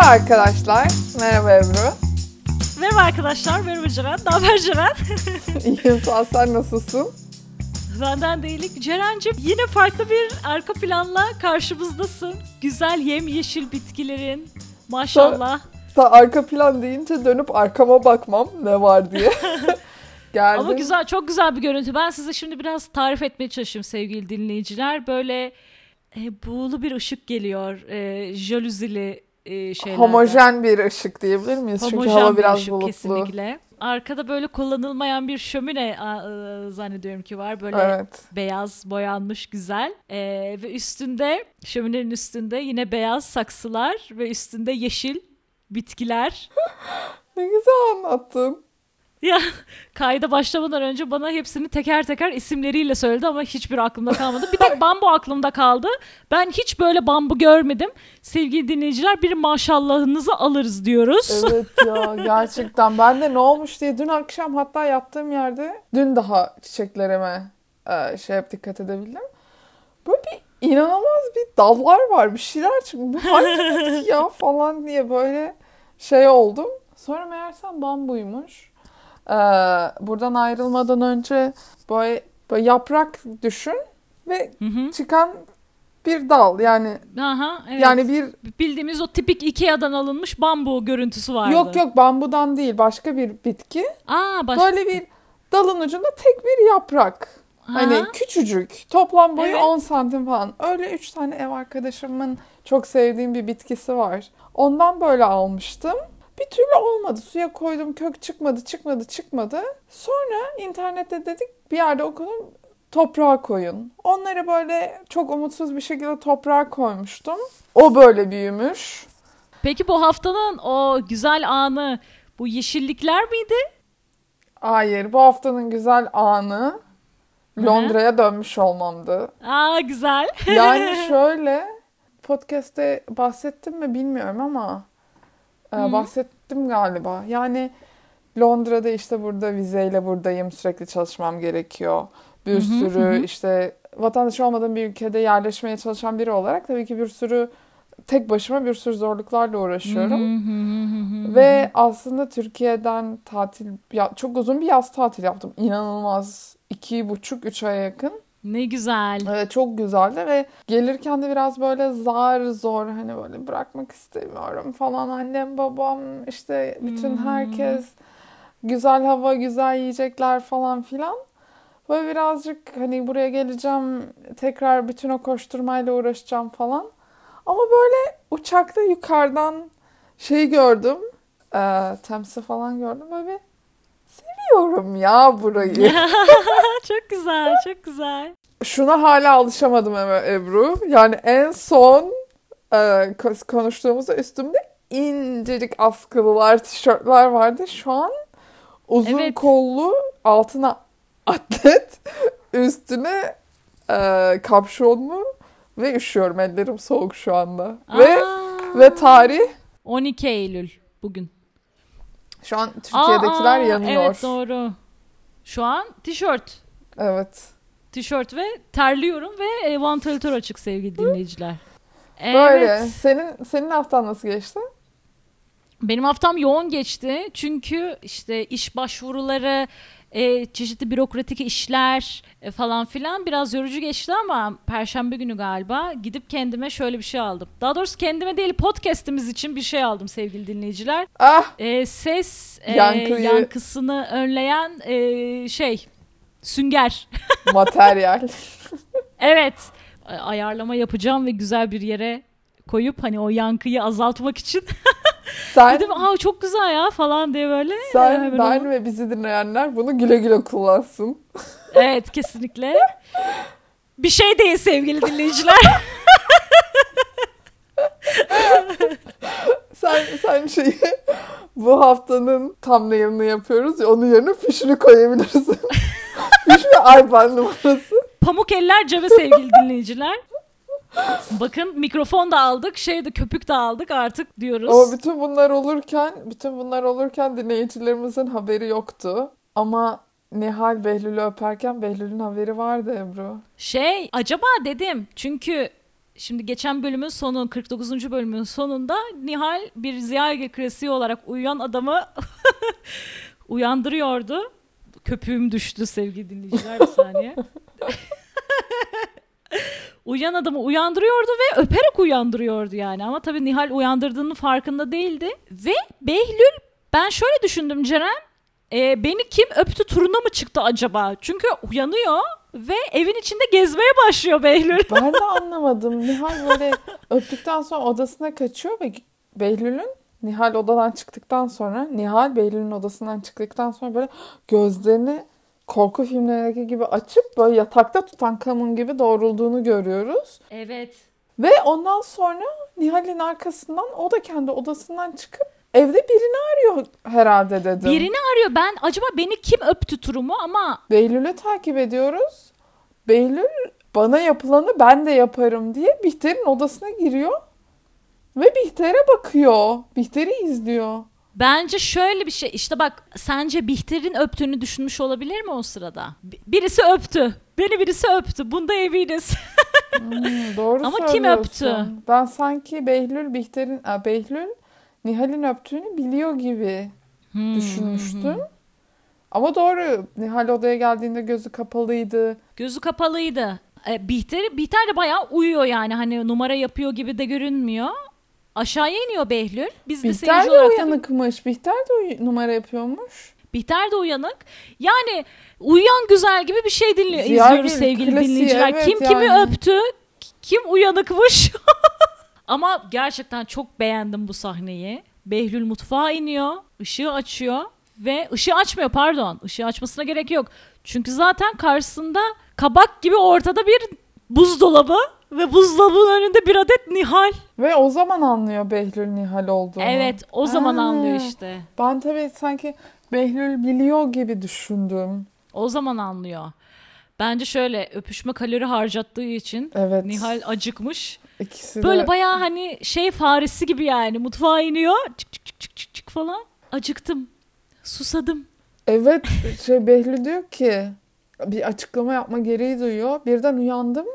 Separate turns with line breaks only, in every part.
Merhaba arkadaşlar. Merhaba Ebru.
Merhaba arkadaşlar, merhaba Ceren. Ne haber Ceren?
İyiyim sağ sen nasılsın?
Benden değilik. Ceren'cim yine farklı bir arka planla karşımızdasın. Güzel yemyeşil bitkilerin. Maşallah.
Sen arka plan deyince dönüp arkama bakmam ne var diye. Geldim.
Ama güzel, çok güzel bir görüntü. Ben size şimdi biraz tarif etmeye çalışayım sevgili dinleyiciler. Böyle e, buğulu bir ışık geliyor. E, jalüzili e, şeylerden.
Homojen bir ışık diyebilir miyiz? Çünkü
Homojen
hava
bir
biraz
ışık
bulutlu.
kesinlikle. Arkada böyle kullanılmayan bir şömine e, zannediyorum ki var. Böyle
Evet.
beyaz boyanmış güzel Ee, ve üstünde şöminenin üstünde yine beyaz saksılar ve üstünde yeşil bitkiler.
Ne güzel anlattın.
Ya kayda başlamadan önce bana hepsini teker teker isimleriyle söyledi ama hiçbir aklımda kalmadı. Bir tek bambu aklımda kaldı. Ben hiç böyle bambu görmedim. Sevgili dinleyiciler bir maşallahınızı alırız diyoruz.
Evet ya gerçekten. Ben de ne olmuş diye dün akşam hatta yattığım yerde dün daha çiçeklerime e, şey yap dikkat edebildim. Böyle bir inanılmaz bir dallar var bir şeyler çıkmış. Bu hangi ya falan diye böyle şey oldum. Sonra meğersem bambuymuş. Ee, buradan ayrılmadan önce böyle, böyle yaprak düşün ve
Hı hı.
çıkan bir dal yani
Aha, evet.
yani bir
bildiğimiz o tipik Ikea'dan alınmış bambu görüntüsü vardı.
yok yok bambudan değil başka bir bitki.
Aa başka.
Böyle bir dalın ucunda tek bir yaprak. Hani
Aha.
küçücük. Toplam boyu
Evet.
10 santim falan. Öyle 3 tane ev arkadaşımın çok sevdiğim bir bitkisi var. Ondan böyle almıştım. Bir türlü olmadı. Suya koydum kök çıkmadı çıkmadı çıkmadı. Sonra internette dedik bir yerde okudum toprağa koyun. Onları böyle çok umutsuz bir şekilde toprağa koymuştum. O böyle büyümüş.
Peki bu haftanın o güzel anı bu yeşillikler miydi?
Hayır bu haftanın güzel anı Londra'ya dönmüş olmamdı.
Aa güzel.
Yani şöyle podcast'te bahsettim mi bilmiyorum ama e,
Hı.
Bahsettim galiba. Yani Londra'da işte burada vizeyle buradayım sürekli çalışmam gerekiyor. Bir
Hı hı,
sürü
hı
işte vatandaş olmadığım bir ülkede yerleşmeye çalışan biri olarak tabii ki bir sürü tek başıma bir sürü zorluklarla uğraşıyorum. Ve aslında Türkiye'den tatil ya çok uzun bir yaz tatil yaptım. İnanılmaz iki buçuk üç aya yakın.
Ne güzel.
Evet çok güzeldi ve gelirken de biraz böyle zar zor hani böyle bırakmak istemiyorum falan annem babam işte bütün
Hmm.
herkes güzel hava güzel yiyecekler falan filan. Böyle birazcık hani buraya geleceğim tekrar bütün o koşturmayla uğraşacağım falan. Ama böyle uçakta yukarıdan şey gördüm. E, Tems'i falan gördüm böyle bir seviyorum ya burayı.
çok güzel, çok güzel.
Şuna hala alışamadım Ebru. Yani en son e, ko- konuştuğumuzda üstümde incecik askılılar, tişörtler vardı. Şu an uzun
Evet.
kollu, altına atlet, üstüne e, kapşonlu ve üşüyorum. Ellerim soğuk şu anda. Ve
Aa,
ve tarih
12 Eylül bugün.
Şu an Türkiye'dekiler
Aa,
yanıyor.
Evet doğru. Şu an tişört.
Evet.
Tişört ve terliyorum ve e, vantilatör açık sevgili dinleyiciler.
Böyle.
Evet.
Senin senin haftan nasıl geçti?
Benim haftam yoğun geçti. Çünkü işte iş başvuruları, e, çeşitli bürokratik işler e, falan filan biraz yorucu geçti ama perşembe günü galiba gidip kendime şöyle bir şey aldım. Daha doğrusu kendime değil podcast'imiz için bir şey aldım sevgili dinleyiciler.
Ah
E, ses e,
Yankıyı-
yankısını önleyen e, şey sünger.
materyal.
Evet. Ayarlama yapacağım ve güzel bir yere koyup hani o yankıyı azaltmak için
Sen
dedim aa çok güzel ya falan diye böyle.
Sen, ben
onu-
ve bizi dinleyenler bunu güle güle kullansın.
Evet kesinlikle. Bir şey değil sevgili dinleyiciler.
Sen sen şeyi bu haftanın thumbnail'ını yapıyoruz ya onun yerine fişini koyabilirsin. Fiş ve iPad numarası.
Pamuk eller cebe sevgili dinleyiciler. Bakın mikrofon da aldık, şey de köpük de aldık artık diyoruz.
Ama bütün bunlar olurken, bütün bunlar olurken dinleyicilerimizin haberi yoktu. Ama Nihal Behlül'ü öperken Behlül'ün haberi vardı Ebru.
Şey acaba dedim çünkü Şimdi geçen bölümün sonu 49. bölümün sonunda Nihal bir Ziya Ege klasiği olarak uyuyan adamı uyandırıyordu. Köpüğüm düştü sevgili dinleyiciler bir saniye. Uyuyan adamı uyandırıyordu ve öperek uyandırıyordu yani. Ama tabii Nihal uyandırdığının farkında değildi. Ve Behlül ben şöyle düşündüm Ceren. e, beni kim öptü turuna mı çıktı acaba? Çünkü uyanıyor ve evin içinde gezmeye başlıyor Behlül.
Ben de anlamadım. Nihal böyle öptükten sonra odasına kaçıyor ve Behlül'ün Nihal odadan çıktıktan sonra Nihal Behlül'ün odasından çıktıktan sonra böyle gözlerini korku filmlerindeki gibi açıp böyle yatakta tutan kamun gibi doğrulduğunu görüyoruz.
Evet.
Ve ondan sonra Nihal'in arkasından o da kendi odasından çıkıp evde birini arıyor herhalde dedim.
Birini arıyor. Ben acaba beni kim öptü turumu ama
Behlül'ü takip ediyoruz. Behlül bana yapılanı ben de yaparım diye Bihter'in odasına giriyor. Ve Bihter'e bakıyor. Bihter'i izliyor.
Bence şöyle bir şey. İşte bak sence Bihter'in öptüğünü düşünmüş olabilir mi o sırada? Bi- Birisi öptü. Beni birisi öptü. Bunda eminiz.
Hmm, doğru
Ama kim
söylüyorsun.
öptü?
Ben sanki Behlül Bihter'in, a, Behlül Nihal'in öptüğünü biliyor gibi
Hmm.
düşünmüştüm. Ama doğru. Nihal odaya geldiğinde gözü kapalıydı.
Gözü kapalıydı. E, Bihter, Bihter de bayağı uyuyor yani. Hani numara yapıyor gibi de görünmüyor. Aşağıya iniyor Behlül. Biz de
Bihter
seyirci
de
olarak
uyanıkmış. Bihter de uy- numara yapıyormuş.
Bihter de uyanık. Yani uyuyan güzel gibi bir şey dinliyor,
Ziya
izliyoruz sevgili
klasiği,
dinleyiciler.
evet
kim kimi
yani.
öptü, ki- kim uyanıkmış. Ama gerçekten çok beğendim bu sahneyi. Behlül mutfağa iniyor, ışığı açıyor ve ışığı açmıyor pardon. Işığı açmasına gerek yok. Çünkü zaten karşısında kabak gibi ortada bir buzdolabı ve buzdolabının önünde bir adet Nihal.
Ve o zaman anlıyor Behlül Nihal olduğunu.
Evet, o zaman
Ha.
anlıyor işte.
Ben tabii sanki Behlül biliyor gibi düşündüm.
O zaman anlıyor. Bence şöyle öpüşme kalori harcattığı için
Evet.
Nihal acıkmış.
İkisi
Böyle
de
bayağı hani şey faresi gibi yani mutfağa iniyor. Çık çık çık çık çık, çık falan. Acıktım. Susadım.
Evet şey Behlül diyor ki bir açıklama yapma gereği duyuyor. Birden uyandım.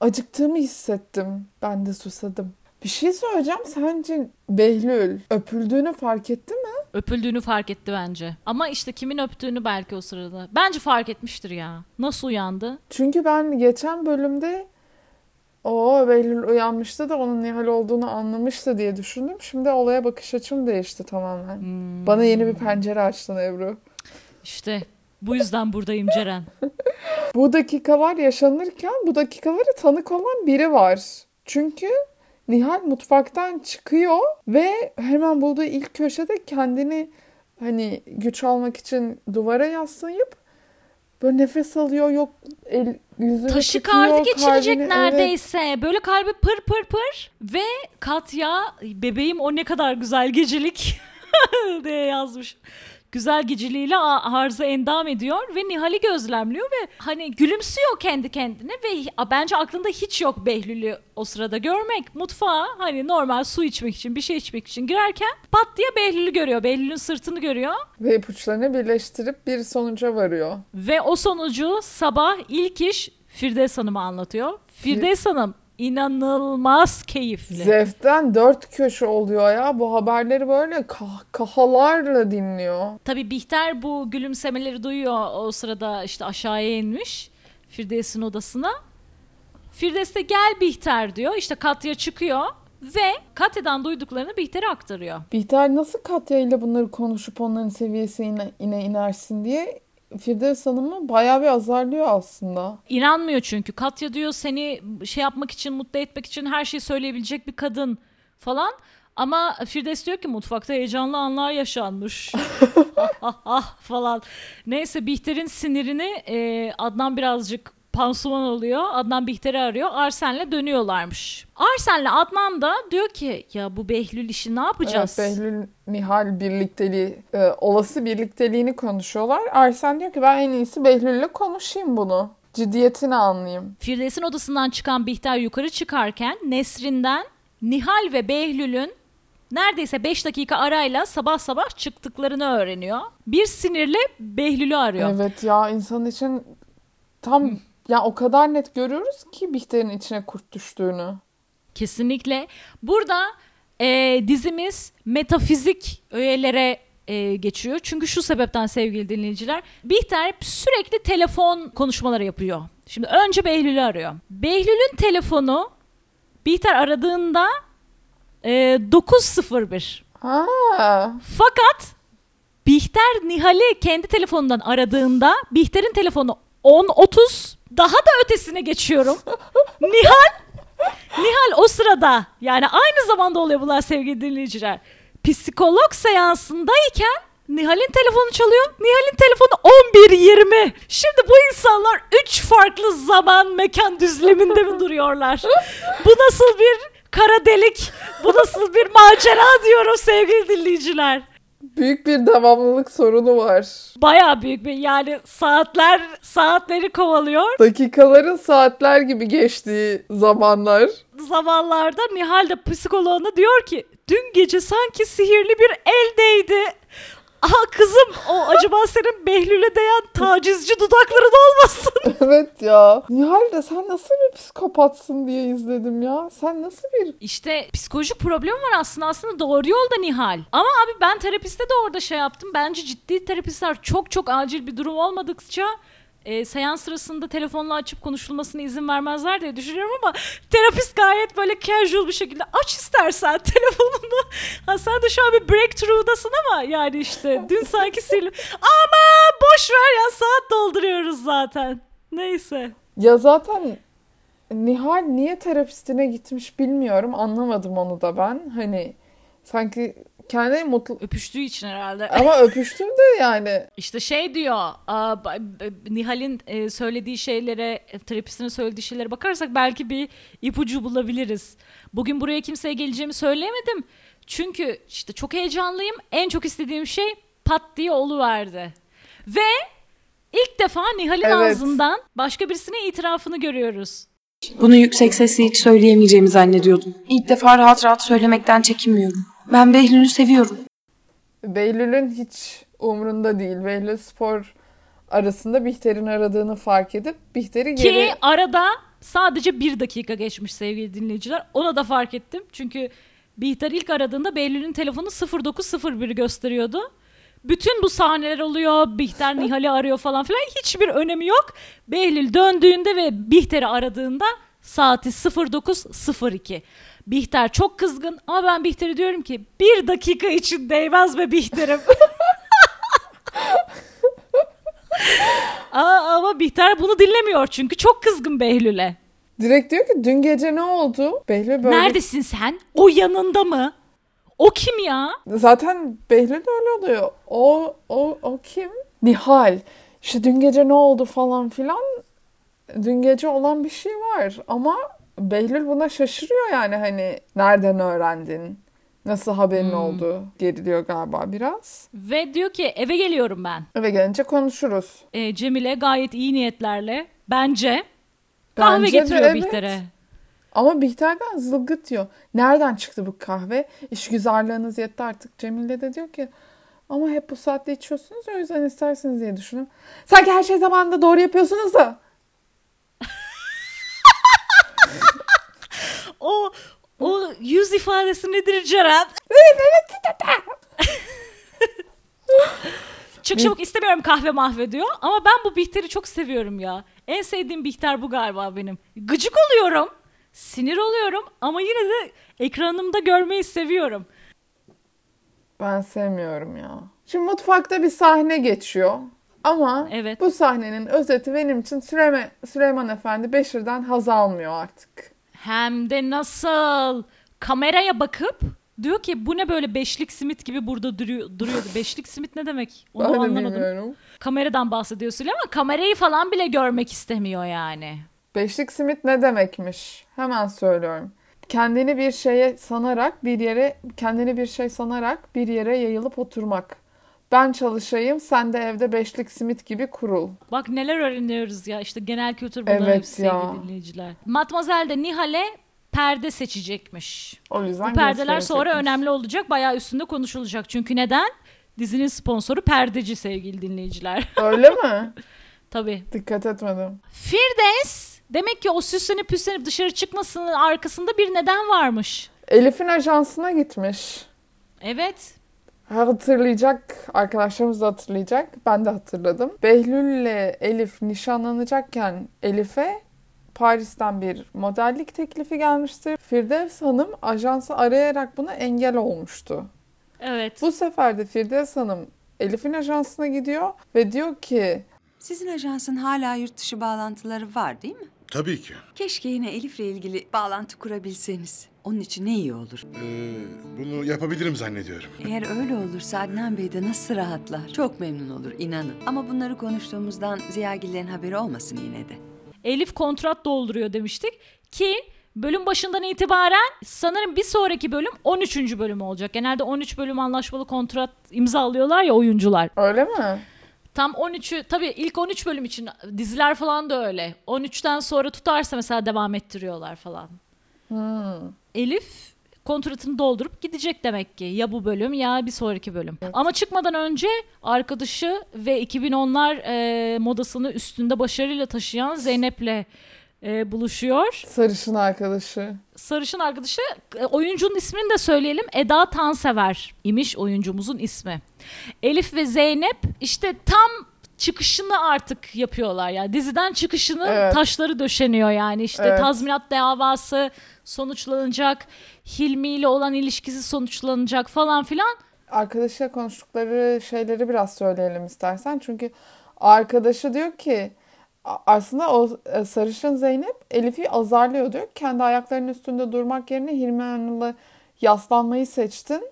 Acıktığımı hissettim. Ben de susadım. Bir şey söyleyeceğim. Sence Behlül öpüldüğünü fark etti mi?
Öpüldüğünü fark etti bence. Ama işte kimin öptüğünü belki o sırada. Bence fark etmiştir ya. Nasıl uyandı?
Çünkü ben geçen bölümde o Behlül uyanmıştı da onun Nihal olduğunu anlamıştı diye düşündüm. Şimdi olaya bakış açım değişti tamamen.
Hmm,
Bana yeni bir pencere açtın Ebru.
işte bu yüzden buradayım Ceren.
Bu dakikalar yaşanırken bu dakikalara tanık olan biri var. Çünkü Nihal mutfaktan çıkıyor ve hemen bulduğu ilk köşede kendini hani güç almak için duvara yaslayıp böyle nefes alıyor yok el yüzünü
Taşı
tutuyor,
kardı geçirecek
kalbini-
neredeyse. Böyle kalbi pır pır pır. Ve Katya bebeğim o ne kadar güzel gecelik diye yazmış. Güzel geceliğiyle arıza endam ediyor ve Nihal'i gözlemliyor ve hani gülümsüyor kendi kendine ve bence aklında hiç yok Behlül'ü o sırada görmek. Mutfağa hani normal su içmek için bir şey içmek için girerken pat diye Behlül'ü görüyor. Behlül'ün sırtını görüyor
Ve ipuçlarını birleştirip bir sonuca varıyor.
ve o sonucu sabah ilk iş Firdevs Hanım'a anlatıyor. Firdevs Hanım inanılmaz keyifli.
Zevkten dört köşe oluyor ya. Bu haberleri böyle kahkahalarla dinliyor.
Tabii Bihter bu gülümsemeleri duyuyor. O sırada işte aşağıya inmiş Firdevs'in odasına. Firdevs de gel Bihter diyor. İşte Katya çıkıyor ve Katya'dan duyduklarını Bihter'e aktarıyor.
Bihter nasıl Katya ile bunları konuşup onların seviyesine ine inersin diye Firdevs Hanım'ı bayağı bir azarlıyor aslında.
İnanmıyor çünkü. Katya diyor seni şey yapmak için, mutlu etmek için her şeyi söyleyebilecek bir kadın falan. Ama Firdevs diyor ki mutfakta heyecanlı anlar yaşanmış. falan. Neyse Bihter'in sinirini e, Adnan birazcık pansuman oluyor. Adnan Bihter'i arıyor. Arsen'le dönüyorlarmış. Arsen'le Adnan da diyor ki ya bu Behlül işi ne yapacağız?
Evet, Behlül Nihal birlikteliği, e, olası birlikteliğini konuşuyorlar. Arsen diyor ki ben en iyisi Behlül'le konuşayım bunu. Ciddiyetini anlayayım.
Firdevs'in odasından çıkan Bihter yukarı çıkarken Nesrin'den Nihal ve Behlül'ün neredeyse 5 dakika arayla sabah sabah çıktıklarını öğreniyor. Bir sinirle Behlül'ü arıyor.
Evet ya insan için tam ya o kadar net görüyoruz ki Bihter'in içine kurt düştüğünü.
Kesinlikle. Burada e, dizimiz metafizik öğelere e, geçiyor. Çünkü şu sebepten sevgili dinleyiciler. Bihter sürekli telefon konuşmaları yapıyor. Şimdi önce Behlül'ü arıyor. Behlül'ün telefonu Bihter aradığında e, 901.
Ha.
Fakat Bihter Nihal'i kendi telefonundan aradığında Bihter'in telefonu 10.30 daha da ötesine geçiyorum. Nihal Nihal o sırada yani aynı zamanda oluyor bunlar sevgili dinleyiciler. Psikolog seansındayken Nihal'in telefonu çalıyor. Nihal'in telefonu 11.20. Şimdi bu insanlar 3 farklı zaman mekan düzleminde mi duruyorlar? Bu nasıl bir kara delik? Bu nasıl bir macera diyorum sevgili dinleyiciler.
Büyük bir devamlılık sorunu var.
Baya büyük bir yani saatler saatleri kovalıyor.
Dakikaların saatler gibi geçtiği zamanlar.
Zamanlarda Nihal de psikoloğuna diyor ki dün gece sanki sihirli bir el değdi. Aha kızım o acaba senin Behlül'e değen tacizci dudakların olmasın?
evet ya. Nihal de sen nasıl bir psikopatsın diye izledim ya. Sen nasıl bir...
İşte psikolojik problem var aslında. Aslında doğru yolda Nihal. Ama abi ben terapiste de orada şey yaptım. Bence ciddi terapistler çok çok acil bir durum olmadıkça e, seans sırasında telefonla açıp konuşulmasına izin vermezler diye düşünüyorum ama terapist gayet böyle casual bir şekilde aç istersen telefonunu. Ha sen de şu an bir breakthrough'dasın ama yani işte dün sanki sil ama boş ver ya saat dolduruyoruz zaten. Neyse.
Ya zaten Nihal niye terapistine gitmiş bilmiyorum. Anlamadım onu da ben. Hani sanki kendi mutlu...
Öpüştüğü için herhalde.
Ama öpüştüm de yani.
İşte şey diyor, Nihal'in e, söylediği şeylere, e, terapistine söylediği şeylere bakarsak belki bir ipucu bulabiliriz. Bugün buraya kimseye geleceğimi söyleyemedim. Çünkü işte çok heyecanlıyım. En çok istediğim şey pat diye oluverdi. Ve ilk defa Nihal'in
Evet.
ağzından başka birisine itirafını görüyoruz.
Bunu yüksek sesle hiç söyleyemeyeceğimi zannediyordum. İlk defa rahat rahat söylemekten çekinmiyorum. Ben Behlül'ü seviyorum.
Behlül'ün hiç umrunda değil. Behlül spor arasında Bihter'in aradığını fark edip Bihter'i
Ki
geri...
arada sadece bir dakika geçmiş sevgili dinleyiciler. Ona da fark ettim. Çünkü Bihter ilk aradığında Behlül'ün telefonu 0901 gösteriyordu. Bütün bu sahneler oluyor. Bihter Nihal'i arıyor falan filan. Hiçbir önemi yok. Behlül döndüğünde ve Bihter'i aradığında saati 09.02. Bihter çok kızgın ama ben Bihter'e diyorum ki bir dakika için değmez be Bihter'im. Aa, ama Bihter bunu dinlemiyor çünkü çok kızgın Behlül'e.
Direkt diyor ki dün gece ne oldu? Behlül böyle...
Neredesin sen? O yanında mı? O kim ya?
Zaten Behlül de öyle oluyor. O, o, o kim? Nihal. İşte dün gece ne oldu falan filan. Dün gece olan bir şey var ama Behlül buna şaşırıyor yani hani nereden öğrendin? Nasıl haberin
Hmm.
oldu? Geriliyor galiba biraz.
Ve diyor ki eve geliyorum ben.
Eve gelince konuşuruz.
Ee, Cemile gayet iyi niyetlerle bence kahve
Bence de
getiriyor
evet.
Bihter'e.
Ama Bihter'den zılgıt diyor. Nereden çıktı bu kahve? İşgüzarlığınız yetti artık. Cemile de diyor ki ama hep bu saatte içiyorsunuz o yüzden istersiniz diye düşünün. Sanki her şey zamanında doğru yapıyorsunuz da.
O o yüz ifadesi nedir Ceren? Çık çabuk istemiyorum kahve mahve diyor. Ama ben bu Bihter'i çok seviyorum ya. En sevdiğim Bihter bu galiba benim. Gıcık oluyorum. Sinir oluyorum ama yine de ekranımda görmeyi seviyorum.
Ben sevmiyorum ya. Şimdi mutfakta bir sahne geçiyor. Ama
Evet.
bu sahnenin özeti benim için Süleyman, Süleyman Efendi Beşir'den haz almıyor artık.
Hem de nasıl? Kameraya bakıp diyor ki bu ne böyle beşlik simit gibi burada duruyor, duruyordu. Beşlik simit ne demek? Onu
Ben de
anlamadım.
bilmiyorum.
Kameradan bahsediyor Süleyman ama kamerayı falan bile görmek istemiyor yani.
Beşlik simit ne demekmiş? Hemen söylüyorum. Kendini bir şeye sanarak bir yere kendini bir şey sanarak bir yere yayılıp oturmak. Ben çalışayım, sen de evde beşlik simit gibi kurul.
Bak neler öğreniyoruz ya işte genel kültür bunların
Evet
hepsi
ya.
sevgili dinleyiciler. Matmazel de Nihal'e perde seçecekmiş.
O yüzden
Bu perdeler sonra önemli olacak bayağı üstünde konuşulacak. Çünkü neden? Dizinin sponsoru perdeci sevgili dinleyiciler.
Öyle mi?
Tabii.
Dikkat etmedim.
Firdevs Demek ki o süslenip püslenip dışarı çıkmasının arkasında bir neden varmış.
Elif'in ajansına gitmiş.
Evet.
Hatırlayacak, arkadaşlarımız da hatırlayacak. Ben de hatırladım. Behlül'le Elif nişanlanacakken Elif'e Paris'ten bir modellik teklifi gelmiştir. Firdevs Hanım ajansı arayarak buna engel olmuştu.
Evet.
Bu sefer de Firdevs Hanım Elif'in ajansına gidiyor ve diyor ki
Sizin ajansın hala yurt dışı bağlantıları var değil mi?
Tabii ki.
Keşke yine Elif'le ilgili bağlantı kurabilseniz. Onun için ne iyi olur.
Ee, bunu yapabilirim zannediyorum.
Eğer öyle olursa Adnan Bey de nasıl rahatlar. Çok memnun olur inanın. Ama bunları konuştuğumuzdan Ziyagillerin haberi olmasın yine de.
Elif kontrat dolduruyor demiştik ki bölüm başından itibaren sanırım bir sonraki bölüm 13. bölüm olacak. Genelde 13 bölüm anlaşmalı kontrat imzalıyorlar ya oyuncular.
öyle mi?
Tam 13'ü tabii ilk 13 bölüm için diziler falan da öyle. 13'ten sonra tutarsa mesela devam ettiriyorlar falan. Elif kontratını doldurup gidecek demek ki. Ya bu bölüm ya bir sonraki bölüm. Ama çıkmadan önce arkadaşı ve 2010'lar e, modasını üstünde başarıyla taşıyan Zeynep'le e, buluşuyor.
Sarışın arkadaşı.
Sarışın arkadaşı e, oyuncunun ismini de söyleyelim. Eda Tansever imiş oyuncumuzun ismi. Elif ve Zeynep işte tam çıkışını artık yapıyorlar yani diziden çıkışını
Evet.
taşları döşeniyor yani işte
Evet.
tazminat davası sonuçlanacak Hilmi ile olan ilişkisi sonuçlanacak falan filan
Arkadaşıyla konuştukları şeyleri biraz söyleyelim istersen. Çünkü arkadaşı diyor ki aslında o e, sarışın Zeynep Elif'i azarlıyor diyor. Kendi ayaklarının üstünde durmak yerine Hilmi Önal'a yaslanmayı seçtin.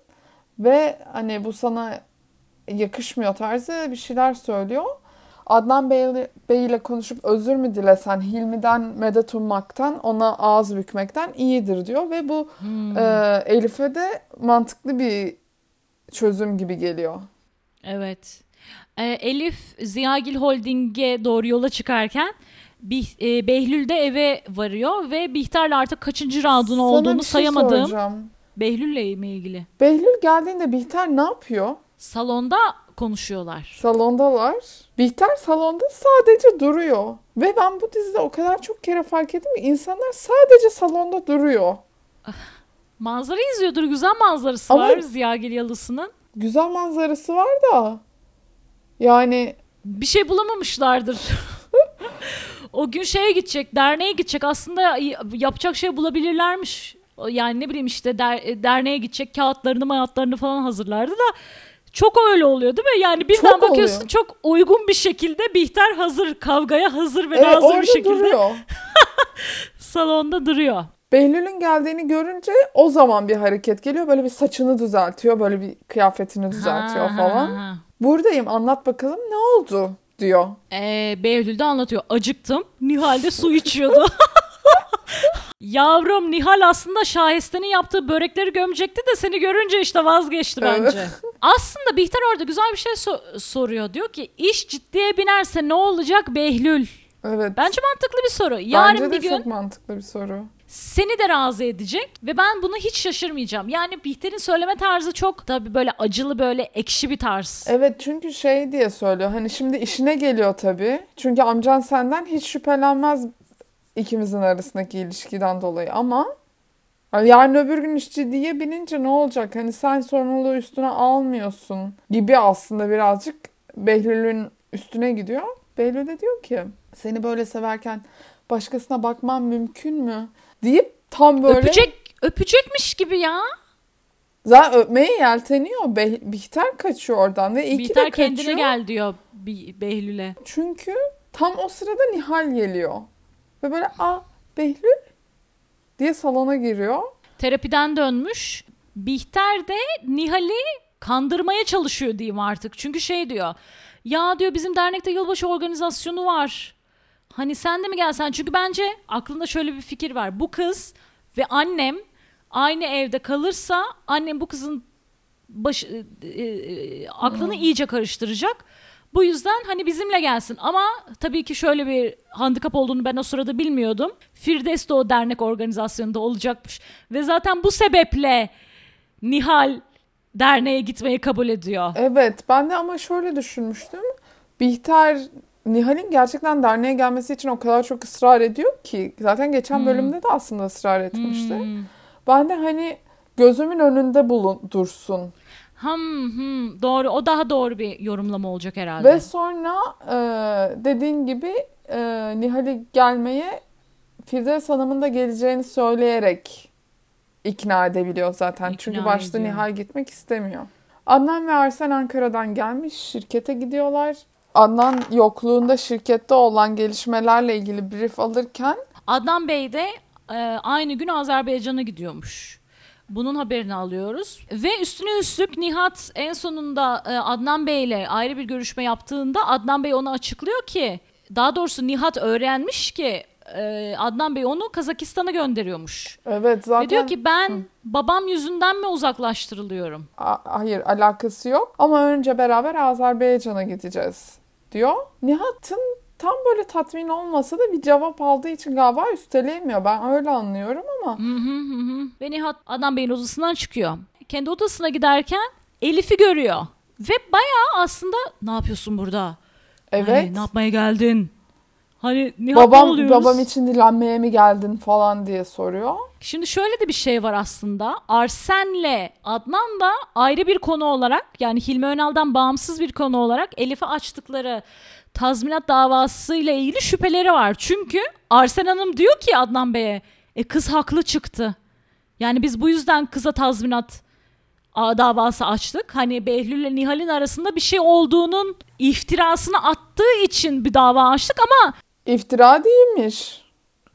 Ve hani bu sana yakışmıyor tarzı bir şeyler söylüyor. Adnan Bey, Bey ile konuşup özür mü dilesen Hilmi'den medet ummaktan ona ağız bükmekten iyidir diyor. Ve bu e, Elif'e de mantıklı bir çözüm gibi geliyor.
Evet. Ee, Elif Ziyagil Holding'e doğru yola çıkarken Bih- e, Behlül de eve varıyor ve Bihter'le artık kaçıncı roundun olduğunu
şey
sayamadığım
soracağım.
Behlül'le mi ilgili?
Behlül geldiğinde Bihter ne yapıyor?
Salonda konuşuyorlar.
Salondalar. Bihter salonda sadece duruyor. Ve ben bu dizide o kadar çok kere fark ettim ki insanlar sadece salonda duruyor.
Manzara izliyordur. Güzel manzarası
Ama-
var Ziyagil Yalısı'nın.
Güzel manzarası var da. Yani
Bir şey bulamamışlardır. o gün şeye gidecek, derneğe gidecek. Aslında yapacak şey bulabilirlermiş. Yani ne bileyim işte der- derneğe gidecek kağıtlarını, mayatlarını falan hazırlardı da çok öyle oluyor değil mi? Yani birden
Çok
bakıyorsun
oluyor.
çok uygun bir şekilde Bihter hazır, kavgaya hazır ve
evet,
bir şekilde
duruyor.
salonda duruyor.
Behlül'ün geldiğini görünce o zaman bir hareket geliyor. Böyle bir saçını düzeltiyor. Böyle bir kıyafetini düzeltiyor
Ha,
falan.
ha, ha.
Buradayım anlat bakalım ne oldu diyor.
Ee, Behlül de anlatıyor. Acıktım. Nihal de su içiyordu. Yavrum Nihal aslında Şahiste'nin yaptığı börekleri gömecekti de seni görünce işte vazgeçti bence. aslında Bihter orada güzel bir şey so- soruyor. Diyor ki iş ciddiye binerse ne olacak Behlül?
Evet.
Bence mantıklı bir soru. Yarın
Bence de
bir gün
çok mantıklı bir soru.
seni de razı edecek ve ben buna hiç şaşırmayacağım. Yani Bihter'in söyleme tarzı çok tabii böyle acılı böyle ekşi bir tarz.
Evet çünkü şey diye söylüyor. Hani şimdi işine geliyor tabii. Çünkü amcan senden hiç şüphelenmez ikimizin arasındaki ilişkiden dolayı ama yarın öbür gün iş ciddiye binince ne olacak? Hani sen sorumluluğu üstüne almıyorsun gibi aslında birazcık Behlül'ün üstüne gidiyor. Behlül de diyor ki seni böyle severken başkasına bakmam mümkün mü? Deyip tam böyle
Öpecek öpecekmiş gibi ya.
zaten öpmeye yelteniyor. Beh- Bihter kaçıyor oradan ve iyi ki de
Bihter
kaçıyor.
kendine gel diyor Behlül'e.
Çünkü tam o sırada Nihal geliyor. Ve böyle aa Behlül diye salona giriyor.
terapiden dönmüş. Bihter de Nihal'i kandırmaya çalışıyor diyeyim artık. Çünkü şey diyor. Ya diyor bizim dernekte yılbaşı organizasyonu var. Hani sen de mi gelsen? Çünkü bence aklında şöyle bir fikir var. Bu kız ve annem aynı evde kalırsa annem bu kızın baş, e, e, aklını iyice karıştıracak. Bu yüzden hani bizimle gelsin. Ama tabii ki şöyle bir handikap olduğunu ben o sırada bilmiyordum. Firdevs de o dernek organizasyonunda olacakmış. Ve zaten bu sebeple Nihal derneğe gitmeyi kabul ediyor.
Evet ben de ama şöyle düşünmüştüm. Bihter Nihal'in gerçekten derneğe gelmesi için o kadar çok ısrar ediyor ki zaten geçen bölümde de aslında ısrar etmişti.
Hmm.
Ben de hani gözümün önünde bulun dursun.
Hım hım doğru o daha doğru bir yorumlama olacak herhalde.
Ve sonra e, dediğin gibi e, Nihal'i gelmeye Firdevs Hanım'ın da geleceğini söyleyerek ikna edebiliyor zaten.
İkna
Çünkü başta
ediyor.
Nihal gitmek istemiyor. Adnan ve Arsen Ankara'dan gelmiş. Şirkete gidiyorlar. Adnan yokluğunda şirkette olan gelişmelerle ilgili brief alırken
Adnan Bey de e, aynı gün Azerbaycan'a gidiyormuş. Bunun haberini alıyoruz. Ve üstüne üstlük Nihat en sonunda e, Adnan Bey ile ayrı bir görüşme yaptığında Adnan Bey ona açıklıyor ki daha doğrusu Nihat öğrenmiş ki e, Adnan Bey onu Kazakistan'a gönderiyormuş.
evet zaten
Ve diyor ki ben babam yüzünden mi uzaklaştırılıyorum?
A- hayır alakası yok ama önce beraber Azerbaycan'a gideceğiz diyor. Nihat'ın tam böyle tatmin olmasa da bir cevap aldığı için galiba üsteleyemiyor. Ben öyle anlıyorum ama
Hı hı hı. Ve Nihat Adnan Bey'in odasından çıkıyor. Kendi odasına giderken Elif'i görüyor. Ve bayağı aslında ne yapıyorsun burada?
evet
Hani ne yapmaya geldin? Hani Nihat ne
babam
oluyoruz?
babam için dilenmeye mi geldin falan diye soruyor.
Şimdi şöyle de bir şey var aslında. Arsen'le Adnan da ayrı bir konu olarak yani Hilmi Önal'dan bağımsız bir konu olarak Elif'e açtıkları tazminat davası ile ilgili şüpheleri var. Çünkü Arsen Hanım diyor ki Adnan Bey'e e kız haklı çıktı. Yani biz bu yüzden kıza tazminat davası açtık. Hani Behlül ile Nihal'in arasında bir şey olduğunun iftirasını attığı için bir dava açtık ama
İftira değilmiş.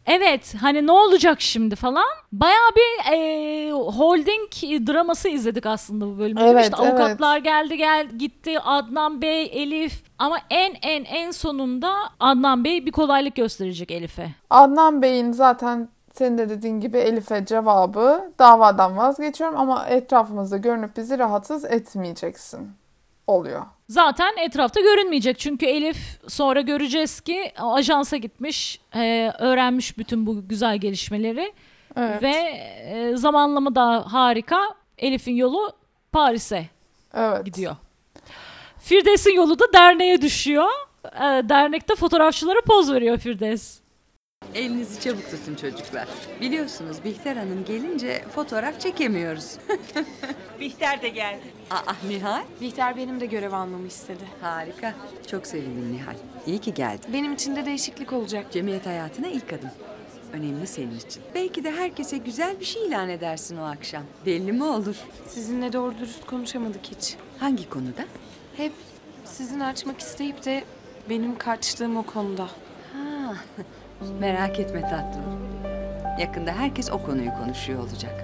Evet hani ne olacak şimdi falan. Bayağı bir e, holding draması izledik aslında bu bölümde.
Evet,
işte avukatlar geldi gel gitti Adnan Bey, Elif ama en en en sonunda Adnan Bey bir kolaylık gösterecek Elif'e.
Adnan Bey'in zaten senin de dediğin gibi Elif'e cevabı davadan vazgeçiyorum ama etrafımızda görünüp bizi rahatsız etmeyeceksin oluyor.
Zaten etrafta görünmeyecek çünkü Elif sonra göreceğiz ki ajansa gitmiş, e, öğrenmiş bütün bu güzel gelişmeleri
Evet.
ve e, zamanlama da harika. Elif'in yolu Paris'e
evet.
gidiyor. Firdevs'in yolu da derneğe düşüyor. Ee, dernekte fotoğrafçılara poz veriyor Firdevs.
Elinizi çabuk tutun çocuklar. Biliyorsunuz Bihter Hanım gelince fotoğraf çekemiyoruz.
Bihter de geldi.
Aa Nihal.
Bihter benim de görev almamı istedi.
Harika. Çok sevindim Nihal. İyi ki geldin.
Benim için de değişiklik olacak.
Cemiyet hayatına ilk adım. Önemli senin için. Belki de herkese güzel bir şey ilan edersin o akşam. Belli mi olur?
Sizinle doğru dürüst konuşamadık hiç.
Hangi konuda?
Hep sizin açmak isteyip de benim kaçtığım o konuda.
Ha, merak etme tatlım. Yakında herkes o konuyu konuşuyor olacak.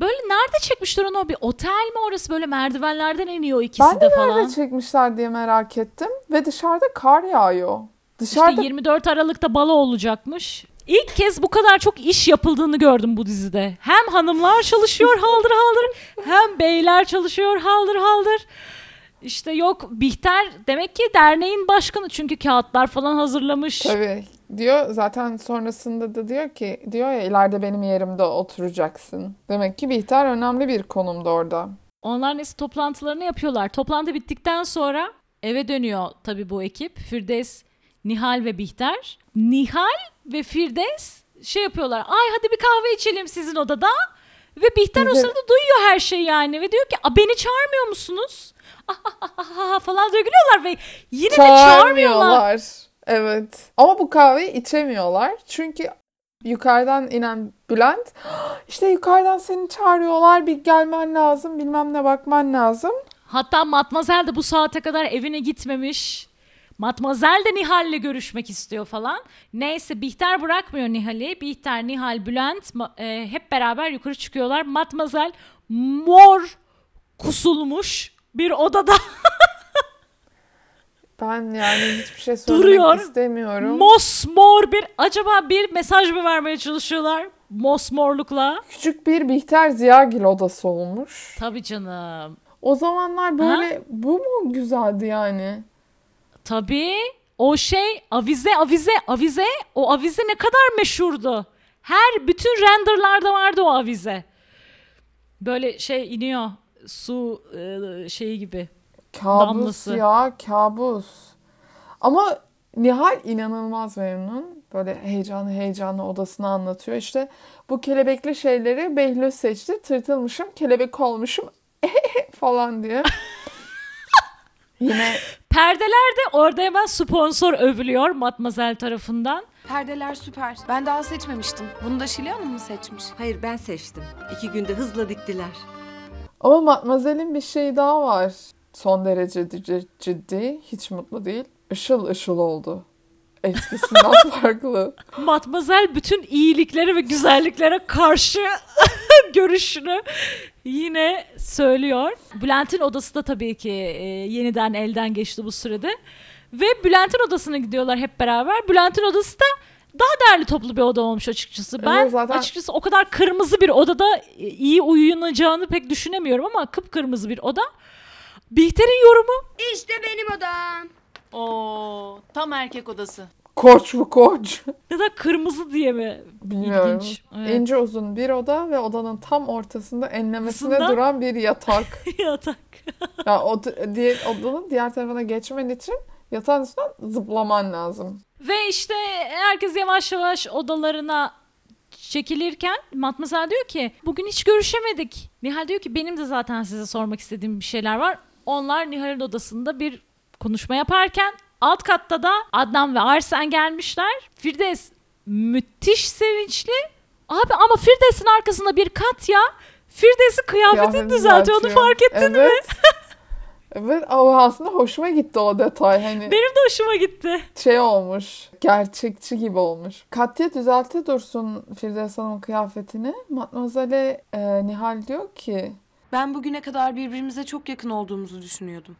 Böyle nerede çekmişler onu? Bir otel mi orası? Böyle merdivenlerden iniyor ikisi
Ben
de,
de
falan.
nerede çekmişler diye merak ettim ve dışarıda kar yağıyor. Dışarıda
İşte 24 Aralık'ta balo olacakmış. İlk kez bu kadar çok iş yapıldığını gördüm bu dizide. Hem hanımlar çalışıyor haldır haldır hem beyler çalışıyor haldır haldır. İşte yok Bihter demek ki derneğin başkanı çünkü kağıtlar falan hazırlamış.
Tabii diyor zaten sonrasında da diyor ki diyor ya ileride benim yerimde oturacaksın. Demek ki Bihter önemli bir konumda orada.
Onlar neyse toplantılarını yapıyorlar. Toplantı bittikten sonra eve dönüyor tabii bu ekip. Firdevs, Nihal ve Bihter. Nihal ve Firdevs şey yapıyorlar. Ay hadi bir kahve içelim sizin odada. Ve Bihter o sırada duyuyor her şeyi yani. Ve diyor ki "A, beni çağırmıyor musunuz? falan diye gülüyorlar ve yine de çağırmıyorlar.
Evet. Ama bu kahveyi içemiyorlar. Çünkü yukarıdan inen Bülent işte yukarıdan seni çağırıyorlar bir gelmen lazım bilmem ne bakman lazım.
Hatta Matmazel de bu saate kadar evine gitmemiş. Matmazel de Nihal'le görüşmek istiyor falan. Neyse Bihter bırakmıyor Nihal'i. Bihter, Nihal, Bülent e, hep beraber yukarı çıkıyorlar. Matmazel mor kusulmuş bir odada
Ben yani hiçbir şey söylemek
Duruyor.
istemiyorum.
mosmor bir acaba bir mesaj mı vermeye çalışıyorlar mosmorlukla?
Küçük bir Bihter Ziyagil odası olmuş.
Tabii canım.
O zamanlar böyle bu mu güzeldi yani?
Tabii o şey avize avize avize o avize ne kadar meşhurdu. Her bütün renderlarda vardı o avize. Böyle şey iniyor su e, şeyi gibi.
Kabus
Damlası.
ya kabus. Ama Nihal inanılmaz memnun. Böyle heyecanlı heyecanlı odasını anlatıyor. İşte bu kelebekli şeyleri Behlül seçti. Tırtılmışım, kelebek olmuşum falan diye. Yine
Perdeler de orada hemen sponsor övülüyor Matmazel tarafından.
Perdeler süper. Ben daha seçmemiştim. Bunu da Şile Hanım mı seçmiş?
Hayır ben seçtim. İki günde hızla diktiler.
ama Matmazel'in bir şey daha var. Son derece ciddi, hiç mutlu değil. Işıl ışıl oldu. Eskisinden farklı.
Matmazel bütün iyiliklere ve güzelliklere karşı görüşünü yine söylüyor. Bülent'in odası da tabii ki e, yeniden elden geçti bu sürede. Ve Bülent'in odasına gidiyorlar hep beraber. Bülent'in odası da daha değerli toplu bir oda olmuş açıkçası. Ben
Evet, zaten-
açıkçası o kadar kırmızı bir odada e, iyi uyunacağını pek düşünemiyorum ama kıpkırmızı bir oda. Bihter'in yorumu
İşte benim odam. Oo, tam erkek odası.
Koç bu koç.
ya da kırmızı diye mi?
Bilmiyorum.
İlginç. Evet.
İnce uzun bir oda ve odanın tam ortasında enlemesine
Aslında-
duran bir yatak.
Yatak.
Yani o diğer odanın diğer tarafına geçmen için yatağın üstünden zıplaman lazım.
Ve işte herkes yavaş yavaş odalarına çekilirken Matmazel diyor ki bugün hiç görüşemedik. Nihal diyor ki benim de zaten size sormak istediğim bir şeyler var. Onlar Nihal'in odasında bir konuşma yaparken alt katta da Adnan ve Arsen gelmişler. Firdevs müthiş sevinçli. Abi ama Firdevs'in arkasında bir Katya Firdevs'in kıyafetini
Kıyafetini
düzeltiyor. Onu fark ettin mi?
evet. evet o aslında hoşuma gitti o detay. Hani
Benim de hoşuma gitti.
şey olmuş. Gerçekçi gibi olmuş. Katya düzeltti dursun Firdevs Hanım'ın kıyafetini. Matmazel'e e, Nihal diyor ki
Ben bugüne kadar birbirimize çok yakın olduğumuzu düşünüyordum.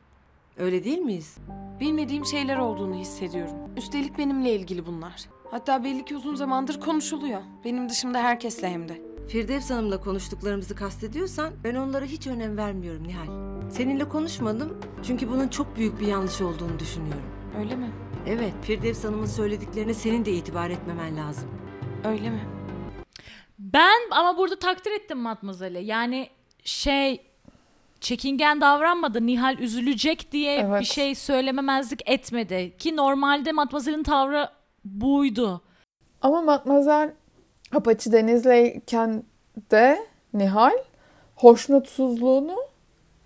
Öyle değil miyiz?
Bilmediğim şeyler olduğunu hissediyorum. Üstelik benimle ilgili bunlar. Hatta belli ki uzun zamandır konuşuluyor. Benim dışımda herkesle hem de.
Firdevs Hanım'la konuştuklarımızı kastediyorsan ben onlara hiç önem vermiyorum Nihal. Seninle konuşmadım çünkü bunun çok büyük bir yanlış olduğunu düşünüyorum.
Öyle mi?
Evet, Firdevs Hanım'ın söylediklerine senin de itibar etmemen lazım.
Öyle mi?
Ben ama burada takdir ettim Matmazel'i. Yani şey çekingen davranmadı. Nihal üzülecek diye
Evet.
bir şey söylememezlik etmedi. Ki normalde Matmazel'in tavrı buydu.
Ama Matmazel Apache Deniz'leyken de Nihal hoşnutsuzluğunu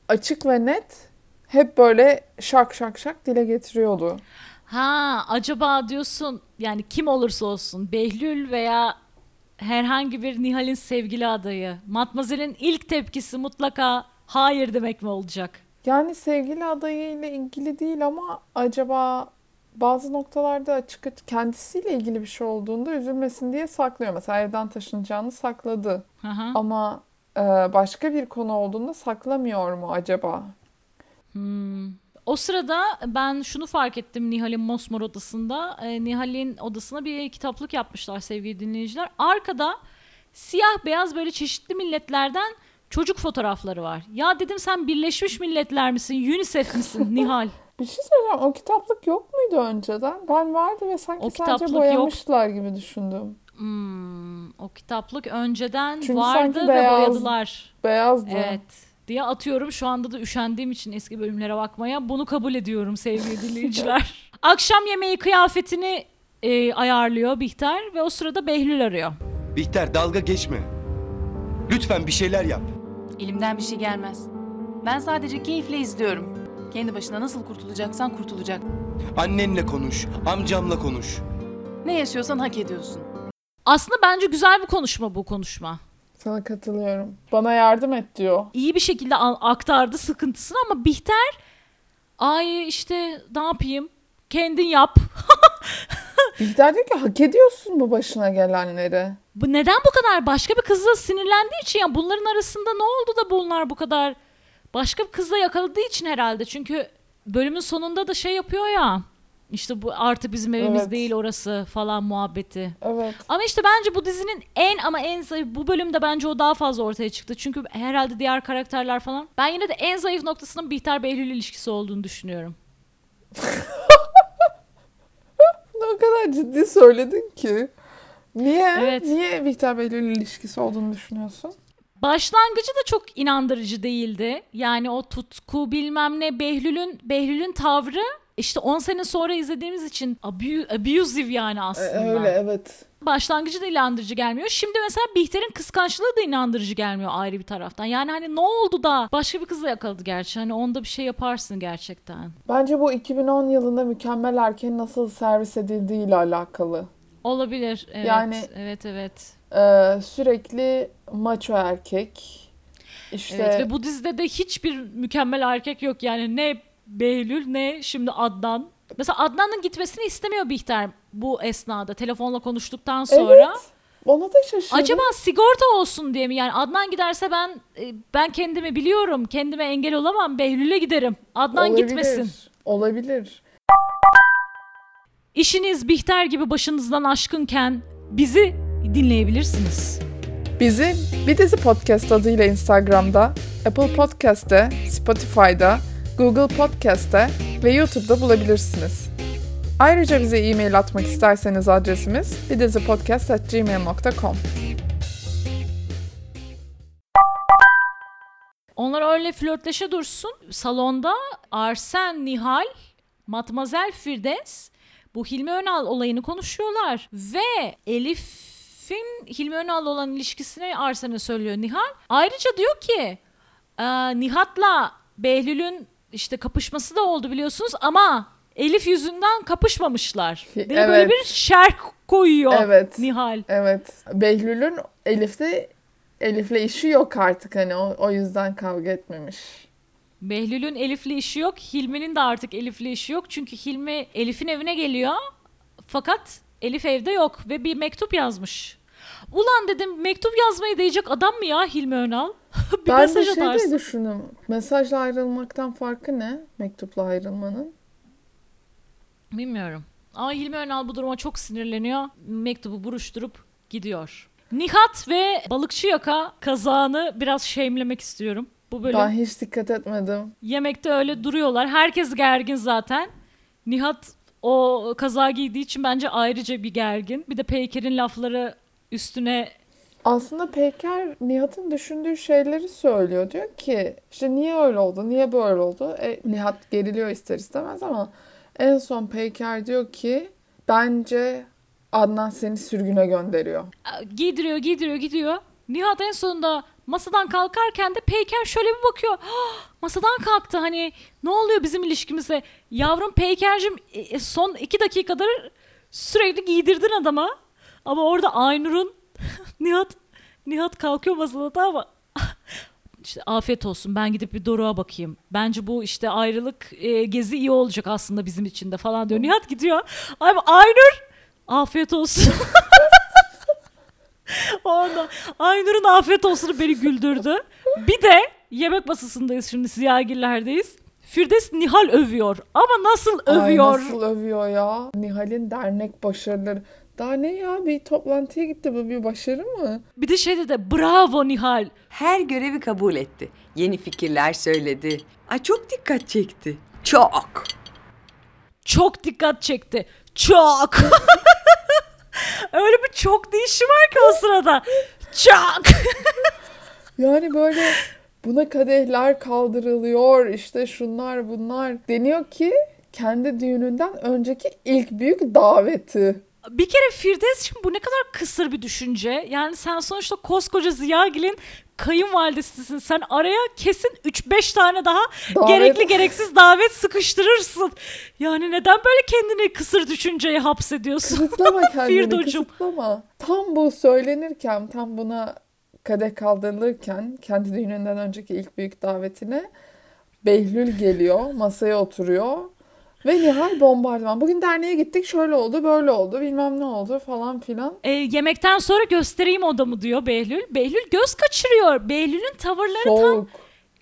açık ve net hep böyle şak şak şak dile getiriyordu.
Ha acaba diyorsun yani kim olursa olsun Behlül veya herhangi bir Nihal'in sevgili adayı. Matmazel'in ilk tepkisi mutlaka hayır demek mi olacak?
Yani sevgili adayıyla ilgili değil ama acaba bazı noktalarda açık açık kendisiyle ilgili bir şey olduğunda üzülmesin diye saklıyor. Mesela evden taşınacağını sakladı.
Hı.
Ama e, başka bir konu olduğunda saklamıyor mu acaba?
Hmm. O sırada ben şunu fark ettim Nihal'in Mosmor odasında. Ee, Nihal'in odasına bir kitaplık yapmışlar sevgili dinleyiciler. Arkada siyah beyaz böyle çeşitli milletlerden çocuk fotoğrafları var. Ya dedim sen Birleşmiş Milletler misin? UNICEF misin Nihal?
Bir şey söyleyeceğim. O kitaplık yok muydu önceden? Ben vardı ve sanki
O
sadece boyamışlar gibi düşündüm.
Hmm, o kitaplık önceden
Çünkü
vardı ve
beyaz-
boyadılar.
Beyazdı.
Evet diye atıyorum. Şu anda da üşendiğim için eski bölümlere bakmaya bunu kabul ediyorum sevgili dinleyiciler. Akşam yemeği kıyafetini e, ayarlıyor Bihter ve o sırada Behlül arıyor.
Bihter dalga geçme. Lütfen bir şeyler yap.
Elimden bir şey gelmez. Ben sadece keyifle izliyorum. Kendi başına nasıl kurtulacaksan kurtulacak.
Annenle konuş, amcamla konuş.
Ne yaşıyorsan hak ediyorsun.
Aslında bence güzel bir konuşma bu konuşma.
Sana katılıyorum. Bana yardım et diyor.
İyi bir şekilde aktardı sıkıntısını ama Bihter ay işte ne yapayım kendin yap.
Bihter diyor ki hak ediyorsun bu başına gelenleri.
Bu neden bu kadar başka bir kızla sinirlendiği için ya bunların arasında ne oldu da bunlar bu kadar başka bir kızla yakaladığı için herhalde. Çünkü bölümün sonunda da şey yapıyor ya. İşte bu artık bizim evimiz
Evet.
değil orası falan muhabbeti.
Evet.
Ama işte bence bu dizinin en ama en zayıf bu bölümde bence o daha fazla ortaya çıktı. Çünkü herhalde diğer karakterler falan. Ben yine de en zayıf noktasının Bihter Behlül ilişkisi olduğunu düşünüyorum.
O kadar ciddi söyledin ki. Niye?
Evet.
Niye Bihter Behlül ilişkisi olduğunu düşünüyorsun?
Başlangıcı da çok inandırıcı değildi. Yani o tutku bilmem ne Behlül'ün Behlül'ün tavrı işte 10 sene sonra izlediğimiz için abu- abusive yani
E,
aslında.
öyle evet.
Başlangıcı da inandırıcı gelmiyor. Şimdi mesela Bihter'in kıskançlığı da inandırıcı gelmiyor ayrı bir taraftan. Yani hani ne oldu da başka bir kızla yakaladı gerçi. Hani onda bir şey yaparsın gerçekten.
Bence bu 2010 yılında mükemmel erkeğin nasıl servis edildiğiyle alakalı.
Olabilir. Evet.
Yani-
evet evet.
Ee, sürekli maço erkek. İşte
Evet ve bu dizide de hiçbir mükemmel erkek yok. Yani ne Behlül ne şimdi Adnan. Mesela Adnan'ın gitmesini istemiyor Bihter bu esnada telefonla konuştuktan sonra.
Evet. ona da şaşırdım.
Acaba sigorta olsun diye mi? Yani Adnan giderse ben e, ben kendimi biliyorum. Kendime engel olamam. Behlül'e giderim. Adnan
Olabilir.
gitmesin.
Olabilir.
İşiniz Bihter gibi başınızdan aşkınken bizi dinleyebilirsiniz.
Bizi Bir Dizi Podcast adıyla Instagram'da, Apple Podcast'te, Spotify'da, Google Podcast'te ve YouTube'da bulabilirsiniz. Ayrıca bize e-mail atmak isterseniz adresimiz bidizipodcast.gmail.com
Onlar öyle flörtleşe dursun. Salonda Arsen, Nihal, Matmazel Firdevs bu Hilmi Önal olayını konuşuyorlar. Ve Elif'in Hilmi Önal'la olan ilişkisini Arsen'e söylüyor Nihal. Ayrıca diyor ki e, Nihat'la Behlül'ün işte kapışması da oldu biliyorsunuz ama Elif yüzünden kapışmamışlar. Diye böyle
Evet.
bir şerh koyuyor
Evet.
Nihal.
Evet. Behlül'ün Elif'te Elif'le işi yok artık hani o, o yüzden kavga etmemiş.
Behlül'ün Elif'le işi yok. Hilmi'nin de artık Elif'le işi yok. Çünkü Hilmi Elif'in evine geliyor. Fakat Elif evde yok ve bir mektup yazmış. Ulan dedim mektup yazmayı değecek adam mı ya Hilmi Önal? bir
ben de
mesaj
şey diye
atarsın.
düşündüm. Mesajla ayrılmaktan farkı ne? Mektupla ayrılmanın.
Bilmiyorum. Ama Hilmi Önal bu duruma çok sinirleniyor. Mektubu buruşturup gidiyor. Nihat ve balıkçı yaka kazağını biraz şeyimlemek istiyorum. Bu bölüm.
Ben hiç dikkat etmedim.
Yemekte öyle duruyorlar. Herkes gergin zaten. Nihat o kaza giydiği için bence ayrıca bir gergin. Bir de Peyker'in lafları üstüne
Aslında Peyker Nihat'ın düşündüğü şeyleri söylüyor. Diyor ki işte niye öyle oldu, niye böyle oldu? E, Nihat geriliyor ister istemez ama en son Peyker diyor ki bence Adnan seni sürgüne gönderiyor.
giydiriyor, giydiriyor, gidiyor. Nihat en sonunda masadan kalkarken de Peyker şöyle bir bakıyor. "Ah, masadan kalktı hani ne oluyor bizim ilişkimize? Yavrum Peyker'cim e, e, son iki dakikadır sürekli giydirdin adama. Ama orada Aynur'un Nihat Nihat kalkıyor masadan ama işte afiyet olsun ben gidip bir Doruk'a bakayım. Bence bu işte ayrılık e, gezi iyi olacak aslında bizim için de falan diyor. Nihat gidiyor. Abi Aynur afiyet olsun. Orada Aynur'un afiyet olsunu beni güldürdü. Bir de yemek masasındayız şimdi Ziyagiller'deyiz. Firdevs Nihal övüyor. Ama nasıl övüyor?
Ay nasıl övüyor ya. Nihal'in dernek başarıları. Daha ne ya bir toplantıya gitti bu bir başarı mı?
Bir de şey dedi bravo Nihal.
Her görevi kabul etti. Yeni fikirler söyledi. Ay çok dikkat çekti. Çok.
Çok dikkat çekti. Çok. Öyle bir çok deyişi var ki o sırada. Çok.
Yani böyle buna kadehler kaldırılıyor işte şunlar bunlar. Deniyor ki kendi düğününden önceki ilk büyük daveti.
Bir kere Firdevs'cim bu ne kadar kısır bir düşünce. Yani sen sonuçta koskoca Ziyagil'in kayınvalidesisin. Sen araya kesin 3-5 tane daha
Davet-
gerekli gereksiz davet sıkıştırırsın. Yani neden böyle kendini kısır düşünceye hapsediyorsun?
Kısıtlama kendini
Firdocuğum.
kısıtlama. Tam bu söylenirken tam buna kadeh kaldırılırken kendi düğününden önceki ilk büyük davetine Behlül geliyor masaya oturuyor ve Nihal bombardıman. Bugün derneğe gittik şöyle oldu böyle oldu bilmem ne oldu falan filan.
E, yemekten sonra göstereyim odamı diyor Behlül. Behlül göz kaçırıyor. Behlül'ün tavırları tam
Soğuk.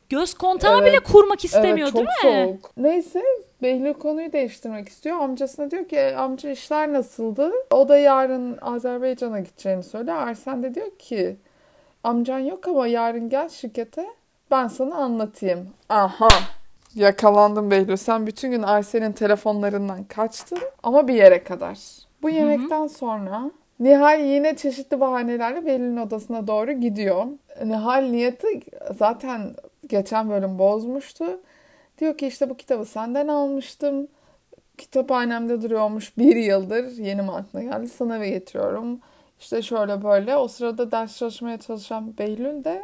göz kontağı
Evet.
bile kurmak istemiyor
evet,
değil mi?
soğuk. Neyse Behlül konuyu değiştirmek istiyor. Amcasına diyor ki "E, amca işler nasıldı? O da yarın Azerbaycan'a gideceğini söyle. Arsen de diyor ki amcan yok ama yarın gel şirkete ben sana anlatayım. Aha. Yakalandım Behlül. Sen bütün gün Arsen'in telefonlarından kaçtın ama bir yere kadar. Bu yemekten sonra Nihal yine çeşitli bahanelerle Behlül'ün odasına doğru gidiyor. Nihal niyeti zaten geçen bölüm bozmuştu. Diyor ki işte bu kitabı senden almıştım. Kitaphanemde duruyormuş bir yıldır. Yeni mi aklına geldi? Sana eve getiriyorum. İşte şöyle böyle. O sırada ders çalışmaya çalışan Behlül de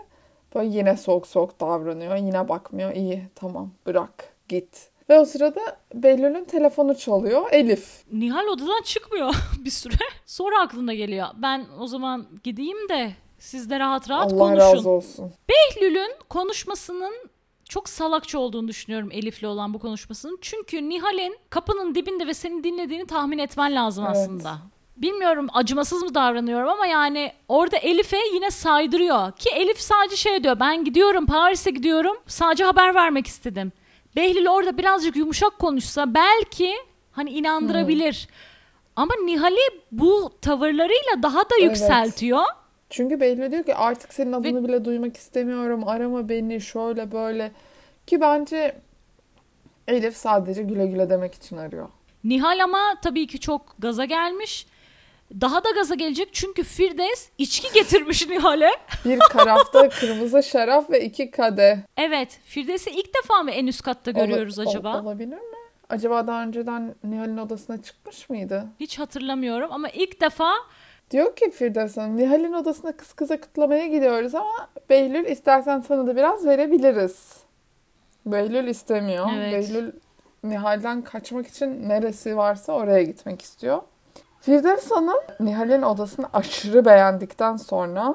böyle yine soğuk soğuk davranıyor. Yine bakmıyor. İyi tamam bırak git. Ve o sırada Behlül'ün telefonu çalıyor. Elif.
Nihal odadan çıkmıyor bir süre. Sonra aklına geliyor. Ben o zaman gideyim de siz de rahat rahat
Allah
konuşun.
razı olsun.
Behlül'ün konuşmasının çok salakça olduğunu düşünüyorum Elif'le olan bu konuşmasının. Çünkü Nihal'in kapının dibinde ve seni dinlediğini tahmin etmen lazım
Evet.
aslında. Bilmiyorum acımasız mı davranıyorum ama yani orada Elif'e yine saydırıyor. Ki Elif sadece şey diyor ben gidiyorum Paris'e gidiyorum sadece haber vermek istedim. Behlül orada birazcık yumuşak konuşsa belki hani inandırabilir. Ama Nihal'i bu tavırlarıyla daha da
Evet.
yükseltiyor.
Çünkü Behlül diyor ki artık senin adını bile duymak istemiyorum. Arama beni şöyle böyle. Ki bence Elif sadece güle güle demek için arıyor.
Nihal ama tabii ki çok gaza gelmiş. Daha da gaza gelecek çünkü Firdevs içki getirmiş Nihal'e.
Bir karafta kırmızı şarap ve iki kadeh.
Evet, Firdevs'i ilk defa mı en üst katta görüyoruz
Ola- ol-
acaba?
olabilir mi? Acaba daha önceden Nihal'in odasına çıkmış mıydı?
Hiç hatırlamıyorum ama ilk defa
Diyor ki Firdevs Hanım, Nihal'in odasına kız kıza kutlamaya gidiyoruz ama Behlül istersen sana da biraz verebiliriz. Behlül istemiyor.
Evet.
Behlül Nihal'den kaçmak için neresi varsa oraya gitmek istiyor. Firdevs Hanım Nihal'in odasını aşırı beğendikten sonra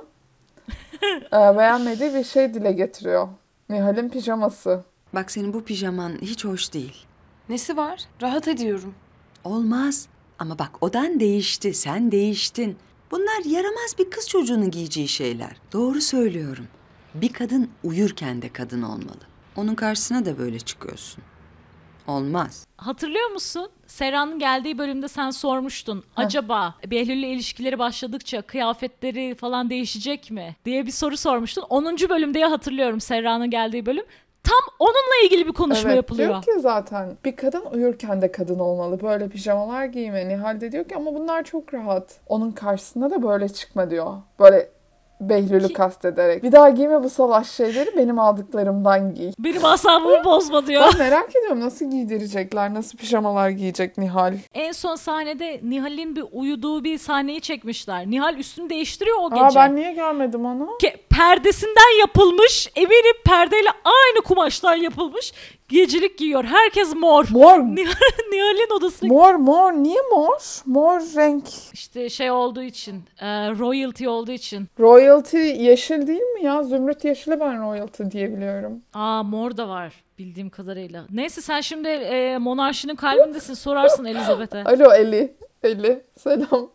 e, beğenmediği bir şey dile getiriyor. Nihal'in pijaması.
Bak senin bu pijaman hiç hoş değil.
Nesi var? Rahat ediyorum.
Olmaz. Ama bak odan değişti, sen değiştin. Bunlar yaramaz bir kız çocuğunun giyeceği şeyler. Doğru söylüyorum. Bir kadın uyurken de kadın olmalı. Onun karşısına da böyle çıkıyorsun. Olmaz.
hatırlıyor musun? Serra'nın geldiği bölümde sen sormuştun. Acaba Behlül'le ilişkileri başladıkça kıyafetleri falan değişecek mi? diye bir soru sormuştun. 10. bölümde ya hatırlıyorum Serra'nın geldiği bölüm. Tam onunla ilgili bir konuşma
evet,
yapılıyor.
diyor ki zaten bir kadın uyurken de kadın olmalı. Böyle pijamalar giyme. Nihal de diyor ki ama bunlar çok rahat. Onun karşısına da böyle çıkma diyor. Böyle Behlül'ü
Ki-
kastederek. Bir daha giyme bu salaş şeyleri benim aldıklarımdan giy.
Benim asabımı bozma diyor.
Ben merak ediyorum nasıl giydirecekler, nasıl pijamalar giyecek Nihal.
En son sahnede Nihal'in bir uyuduğu bir sahneyi çekmişler. Nihal üstünü değiştiriyor o gece.
Aa ben niye görmedim onu?
Ke- perdesinden yapılmış, eminim perdeyle aynı kumaştan yapılmış gecelik giyiyor. Herkes mor.
Mor,
Nihal, Nihal'in odasına
mor, mor. Niye mor? Mor renk.
işte şey olduğu için, e, royalty olduğu için.
Royalty yeşil değil mi ya? Zümrüt yeşili ben royalty diye biliyorum.
Aa mor da var bildiğim kadarıyla. Neyse sen şimdi e, monarşinin kalbindesin sorarsın Elizabeth'e.
Alo Eli. Eli. Selam.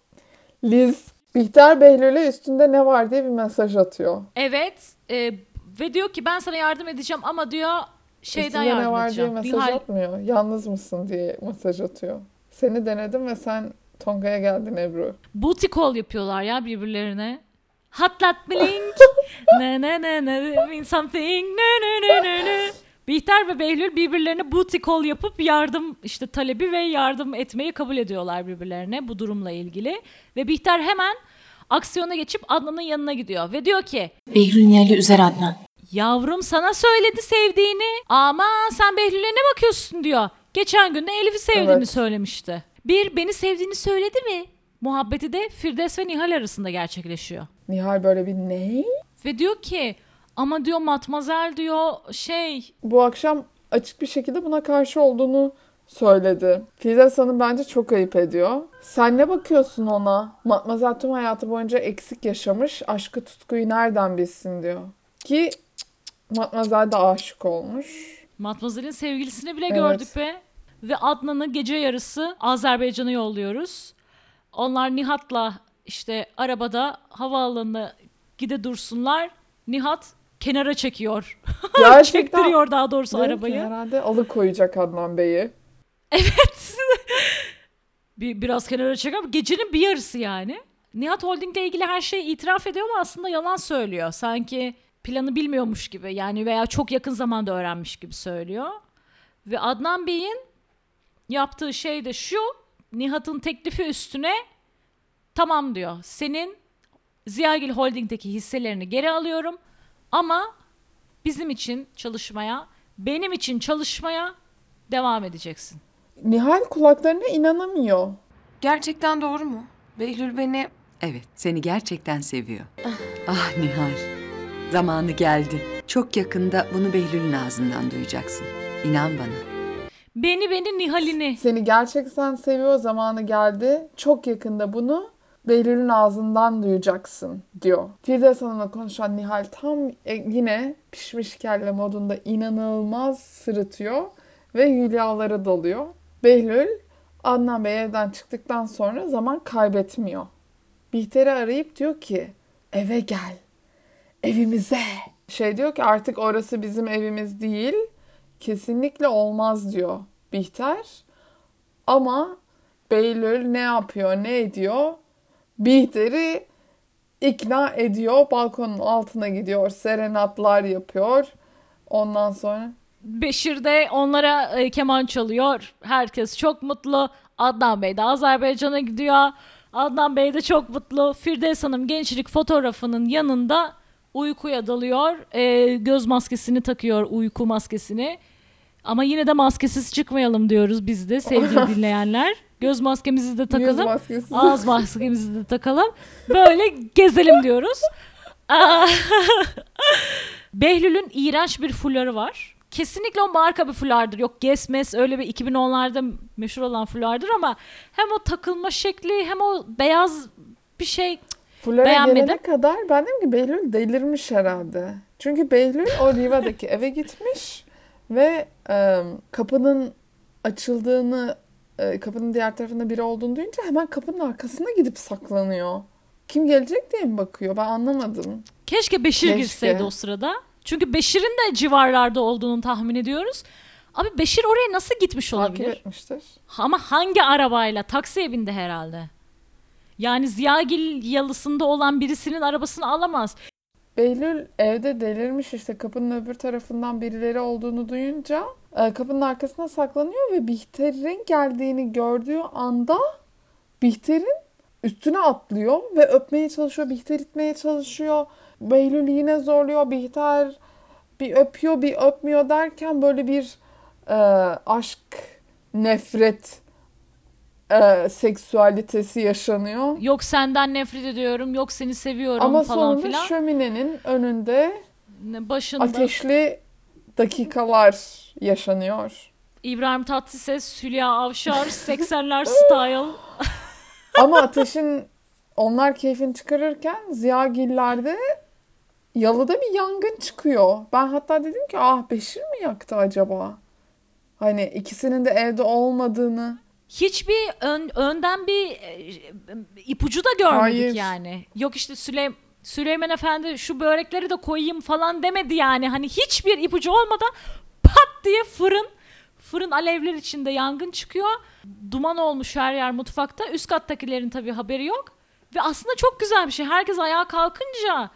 Liz. Bihter Behlül'e üstünde ne var diye bir mesaj atıyor.
Evet e, ve diyor ki ben sana yardım edeceğim ama diyor şeyden
üstünde
yardım
ne var diye
edeceğim.
mesaj
Nihal,
atmıyor. Yalnız mısın diye mesaj atıyor. Seni denedim ve sen Tonga'ya geldin Ebru.
booty call yapıyorlar ya birbirlerine. Hatlat blink. ne ne ne ne mean something. Ne ne ne ne ne. Bihter ve Behlül birbirlerine booty call yapıp yardım işte talebi ve yardım etmeyi kabul ediyorlar birbirlerine bu durumla ilgili. Ve Bihter hemen aksiyona geçip Adnan'ın yanına gidiyor ve diyor ki
Behlül Nihal'i üzer Adnan.
Yavrum sana söyledi sevdiğini. Ama sen Behlül'e ne bakıyorsun diyor. Geçen gün de Elif'i sevdiğini
Evet.
söylemişti. Bir beni sevdiğini söyledi mi? Muhabbeti de Firdevs ve Nihal arasında gerçekleşiyor.
Nihal böyle bir ne?
Ve diyor ki ama diyor matmazel diyor şey
Bu akşam açık bir şekilde buna karşı olduğunu söyledi. Firdevs Hanım bence çok ayıp ediyor. Sen ne bakıyorsun ona? Matmazel tüm hayatı boyunca eksik yaşamış. Aşkı tutkuyu nereden bilsin diyor. Ki Matmazel de aşık olmuş.
Matmazel'in sevgilisini bile
Evet.
gördük be. Ve Adnan'ı gece yarısı Azerbaycan'a yolluyoruz. Onlar Nihat'la işte arabada havaalanına gide dursunlar. Nihat kenara çekiyor.
Gerçekten
Çektiriyor daha doğrusu
ki
arabayı.
herhalde alıkoyacak Adnan Bey'i.
bir, biraz kenara çeker gecenin bir yarısı yani. Nihat Holding'le ilgili her şeyi itiraf ediyor ama aslında yalan söylüyor. Sanki planı bilmiyormuş gibi yani veya çok yakın zamanda öğrenmiş gibi söylüyor. Ve Adnan Bey'in yaptığı şey de şu. Nihat'ın teklifi üstüne tamam diyor. Senin Ziyagil Holding'deki hisselerini geri alıyorum ama bizim için çalışmaya, benim için çalışmaya devam edeceksin.
Nihal kulaklarına inanamıyor.
Gerçekten doğru mu? Behlül beni
Evet, seni gerçekten seviyor. ah Nihal, zamanı geldi. Çok yakında bunu Behlül'ün ağzından duyacaksın. İnan bana.
Beni beni Nihal'ini.
Seni gerçekten seviyor zamanı geldi. Çok yakında bunu Behlül'ün ağzından duyacaksın diyor. Firdevs Hanım'la konuşan Nihal tam e, yine pişmiş kelle modunda inanılmaz sırıtıyor ve hülyalara dalıyor. Behlül Adnan Bey evden çıktıktan sonra zaman kaybetmiyor. Bihter'i arayıp diyor ki eve gel. Evimize. Şey diyor ki artık orası bizim evimiz değil. Kesinlikle olmaz diyor Bihter. Ama Behlül ne yapıyor, ne ediyor? Bihter'i ikna ediyor. Balkonun altına gidiyor. Serenatlar yapıyor. Ondan sonra
Beşir de onlara e, keman çalıyor. Herkes çok mutlu. Adnan Bey de Azerbaycan'a gidiyor. Adnan Bey de çok mutlu. Firdevs Hanım gençlik fotoğrafının yanında uykuya dalıyor. E, göz maskesini takıyor, uyku maskesini. Ama yine de maskesiz çıkmayalım diyoruz biz de sevgili dinleyenler. Göz maskemizi de takalım.
maskesi.
Ağız maskemizi de takalım. Böyle gezelim diyoruz. Behlül'ün iğrenç bir fuları var. Kesinlikle o marka bir fulardır. Yok Gesmes öyle bir 2010'larda meşhur olan fulardır ama hem o takılma şekli hem o beyaz bir şey
Fulara
Beğenmedim.
gelene kadar ben dedim ki Behlül delirmiş herhalde. Çünkü Behlül o Riva'daki eve gitmiş ve e, kapının açıldığını, e, kapının diğer tarafında biri olduğunu duyunca hemen kapının arkasına gidip saklanıyor. Kim gelecek diye mi bakıyor? Ben anlamadım.
keşke Beşir
Keşke.
girseydi o sırada. Çünkü Beşir'in de civarlarda olduğunu tahmin ediyoruz. Abi Beşir oraya nasıl gitmiş
Takip
olabilir?
etmiştir.
Ama hangi arabayla? Taksiye bindi herhalde. Yani Ziyagil yalısında olan birisinin arabasını alamaz.
Behlül evde delirmiş işte kapının öbür tarafından birileri olduğunu duyunca e, kapının arkasına saklanıyor ve Bihter'in geldiğini gördüğü anda Bihter'in üstüne atlıyor ve öpmeye çalışıyor. Bihter itmeye çalışıyor. Behlül yine zorluyor. Bihter bir öpüyor bir öpmüyor derken böyle bir e, aşk, nefret e, seksüalitesi yaşanıyor.
Yok senden nefret ediyorum, yok seni seviyorum
Ama
falan
sonunda
filan.
şöminenin önünde
Başında
ateşli dakikalar yaşanıyor.
İbrahim Tatlıses, Hülya Avşar, 80'ler style.
Ama ateşin onlar keyfini çıkarırken Ziyagiller'de yalıda bir yangın çıkıyor. Ben hatta dedim ki ah Beşir mi yaktı acaba? Hani ikisinin de evde olmadığını.
Hiçbir ön, önden bir e, ipucu da görmedik
Hayır.
yani. Yok işte Süleym Süleyman Efendi şu börekleri de koyayım falan demedi yani. Hani hiçbir ipucu olmadan pat diye fırın fırın alevler içinde yangın çıkıyor. Duman olmuş her yer mutfakta. Üst kattakilerin tabii haberi yok. Ve aslında çok güzel bir şey. Herkes ayağa kalkınca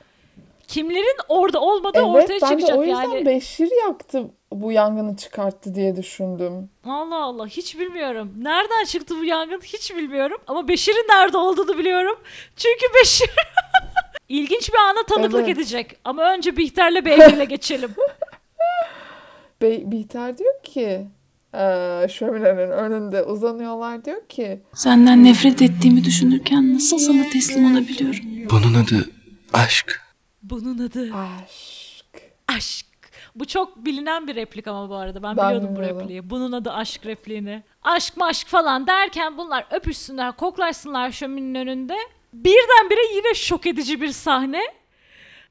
kimlerin orada olmadığı
Evet
ortaya
ben de
çıkacak
o yüzden
yani.
Beşir yaktı bu yangını çıkarttı diye düşündüm.
Allah Allah hiç bilmiyorum. Nereden çıktı bu yangın hiç bilmiyorum. Ama Beşir'in nerede olduğunu biliyorum. Çünkü Beşir ilginç bir ana tanıklık
Evet.
edecek. Ama önce Bihter'le Behlül'e geçelim.
Be Bihter diyor ki eee şöminenin önünde uzanıyorlar diyor ki
Senden nefret ettiğimi düşünürken nasıl sana teslim olabiliyorum?
Bunun adı aşk.
Bunun adı
aşk.
aşk. Bu çok bilinen bir replik ama bu arada. Ben,
Ben
biliyordum bu
bilmiyordum.
repliği. Bunun adı aşk repliğini. Aşk maşk falan derken bunlar öpüşsünler, koklaşsınlar şöminenin önünde. Birdenbire yine şok edici bir sahne.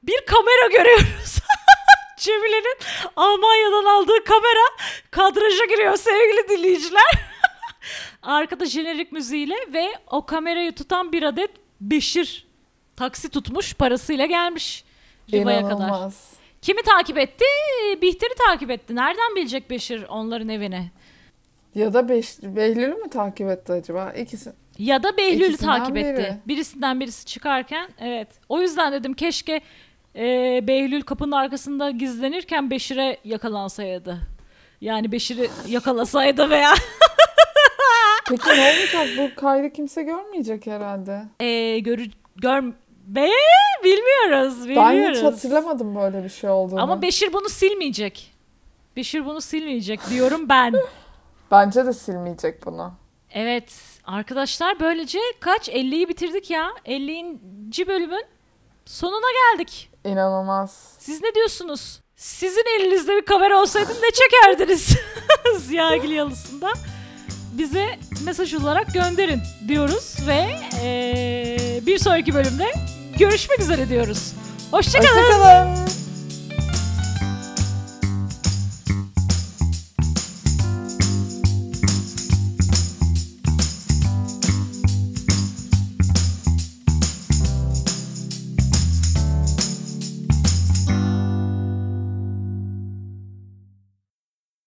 Bir kamera görüyoruz. Cemile'nin Almanya'dan aldığı kamera kadraja giriyor sevgili dinleyiciler. Arkada jenerik müziğiyle ve o kamerayı tutan bir adet Beşir taksi tutmuş parasıyla gelmiş Riva'ya kadar. Kimi takip etti? Bihter'i takip etti. Nereden bilecek Beşir onların evini?
Ya da Beş Behlül'ü mü takip etti acaba? İkisi.
Ya da Behlül'ü takip etti.
biri.
Birisinden birisi çıkarken evet. O yüzden dedim keşke e, Behlül kapının arkasında gizlenirken Beşir'e yakalansaydı. Yani Beşir'i yakalasaydı veya
Peki ne olacak? Bu kaydı kimse görmeyecek herhalde.
e, görü gör Be bilmiyoruz,
Ben
bilmiyoruz.
hiç hatırlamadım böyle bir şey olduğunu.
Ama Beşir bunu silmeyecek. Beşir bunu silmeyecek diyorum ben.
Bence de silmeyecek bunu.
Evet arkadaşlar böylece kaç 50'yi bitirdik ya. 50. bölümün sonuna geldik.
İnanılmaz.
Siz ne diyorsunuz? Sizin elinizde bir kamera olsaydı ne çekerdiniz? Ziyagil Yalısı'nda. Bize mesaj olarak gönderin diyoruz ve eee, bir sonraki bölümde görüşmek üzere diyoruz. Hoşçakalın.
Hoşçakalın.